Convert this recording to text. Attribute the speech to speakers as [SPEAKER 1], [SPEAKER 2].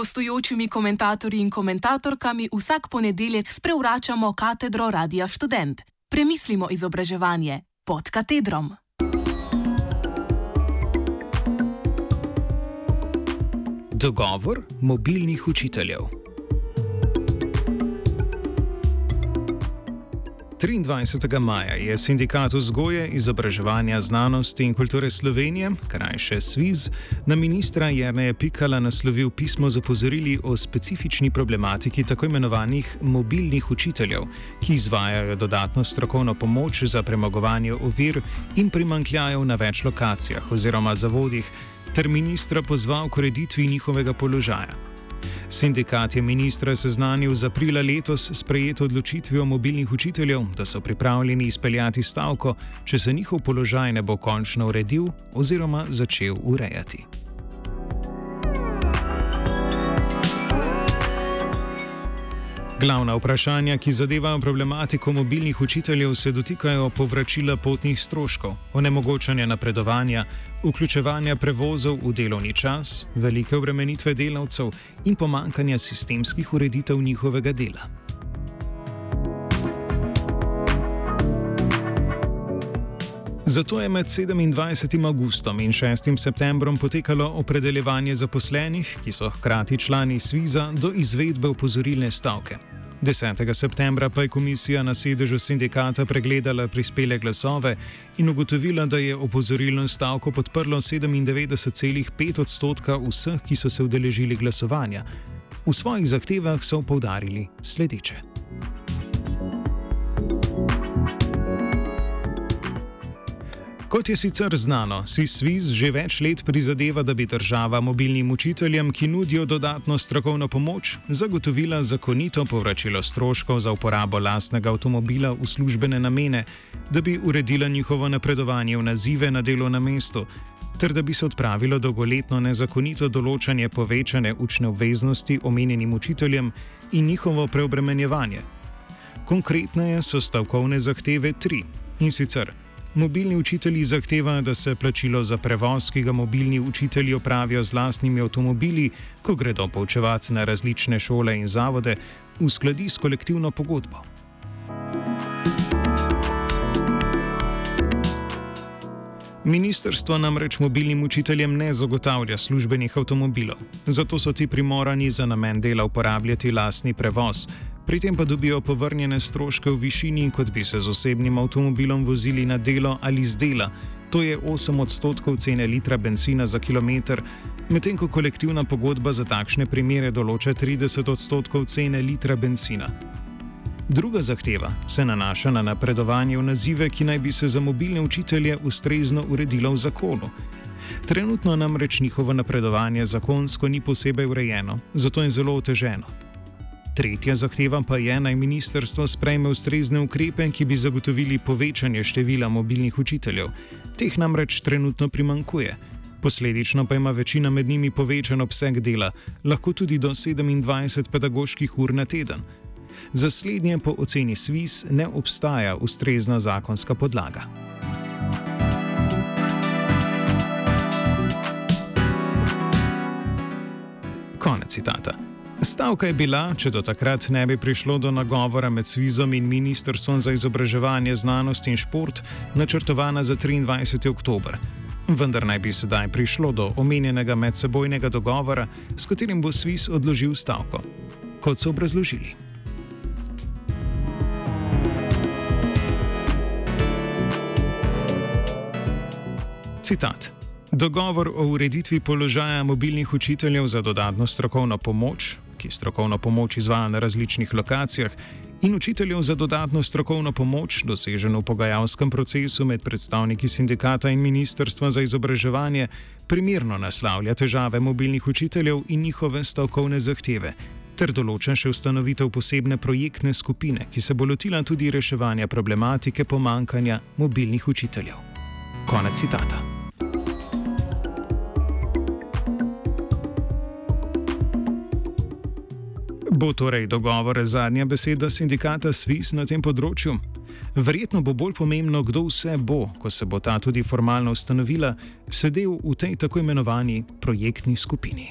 [SPEAKER 1] gostujočimi komentatorji in komentatorkami vsak ponedeljek sprevračamo katedro Radia Student. Premislimo izobraževanje pod katedrom.
[SPEAKER 2] Dogovor mobilnih učiteljev. 23. maja je Sindikat vzgoje, izobraževanja, znanosti in kulture Slovenije, krajše SWIZ, na ministra Jrneja Pikala naslovil pismo z opozorili o specifični problematiki tako imenovanih mobilnih učiteljev, ki izvajajo dodatno strokovno pomoč za premagovanje ovir in primankljajev na več lokacijah oziroma zavodih, ter ministra pozval k ureditvi njihovega položaja. Sindikat je ministra seznanil z aprila letos sprejeto odločitvijo mobilnih učiteljev, da so pripravljeni izpeljati stavko, če se njihov položaj ne bo končno uredil oziroma začel urejati. Glavna vprašanja, ki zadevajo problematiko mobilnih učiteljev, se dotikajo povračila potnih stroškov, onemogočanja napredovanja, vključevanja prevozov v delovni čas, velike obremenitve delavcev in pomankanja sistemskih ureditev njihovega dela. Zato je med 27. augustom in 6. septembrom potekalo opredeljevanje zaposlenih, ki so hkrati člani SWIZ-a, do izvedbe opozorilne stavke. 10. septembra pa je komisija na sedežu sindikata pregledala prispele glasove in ugotovila, da je opozorilno stavko podprlo 97,5 odstotka vseh, ki so se udeležili glasovanja. V svojih zahtevah so povdarili sledeče. Kot je sicer znano, si SWIS že več let prizadeva, da bi država mobilnim učiteljem, ki nudijo dodatno strokovno pomoč, zagotovila zakonito povračilo stroškov za uporabo lastnega avtomobila v službene namene, da bi uredila njihovo napredovanje v nazive na delovnem mestu, ter da bi se odpravilo dolgoletno nezakonito določanje povečane učne obveznosti omenjenim učiteljem in njihovo preobremenjevanje. Konkretneje so stavkovne zahteve tri in sicer. Mobilni učitelji zahtevajo, da se plačilo za prevoz, ki ga mobilni učitelji opravijo z lastnimi avtomobili, ko gredo poučevati na različne šole in zavode, uskladi s kolektivno pogodbo. Ministrstvo namreč mobilnim učiteljem ne zagotavlja službenih avtomobilov, zato so ti primorani za namen dela uporabljati lastni prevoz, Pri tem pa dobijo povrnjene stroške v višini, kot bi se z osebnim avtomobilom vozili na delo ali z dela. To je 8 odstotkov cene litra benzina za kilometr, medtem ko kolektivna pogodba za takšne primere določa 30 odstotkov cene litra benzina. Druga zahteva se nanaša na napredovanje v nazive, ki naj bi se za mobilne učitelje ustrezno uredilo v zakonu. Trenutno namreč njihovo napredovanje zakonsko ni posebej urejeno, zato je zelo oteženo. Tretja zahteva pa je, naj ministrstvo sprejme ustrezne ukrepe, ki bi zagotovili povečanje števila mobilnih učiteljev. Teh namreč trenutno primankuje. Posledično pa ima večina med njimi povečan obseg dela, lahko tudi do 27 pedagoških ur na teden. Za slednje po oceni SWIS ne obstaja ustrezna zakonska podlaga. Konec citata. Stavka je bila, če do takrat ne bi prišlo do nagovora med Svizom in Ministrstvom za izobraževanje, znanost in šport, načrtovana za 23. oktober. Vendar naj bi sedaj prišlo do omenjenega medsebojnega dogovora, s katerim bo Sviz odložil stavko. Kot so obrazložili. Citat. Dogovor o ureditvi položaja mobilnih učiteljev za dodatno strokovno pomoč, ki strokovno pomoč izvaja na različnih lokacijah, in učiteljev za dodatno strokovno pomoč, doseženo v pogajalskem procesu med predstavniki sindikata in Ministrstva za izobraževanje, primerno naslavlja težave mobilnih učiteljev in njihove stavkovne zahteve, ter določa še ustanovitev posebne projektne skupine, ki se bo lotila tudi reševanja problematike pomankanja mobilnih učiteljev. Konec citata. Bo torej dogovor zadnja beseda sindikata SWIS na tem področju? Verjetno bo bolj pomembno, kdo vse bo, ko se bo ta tudi formalno ustanovila, sedel v tej tako imenovani projektni skupini.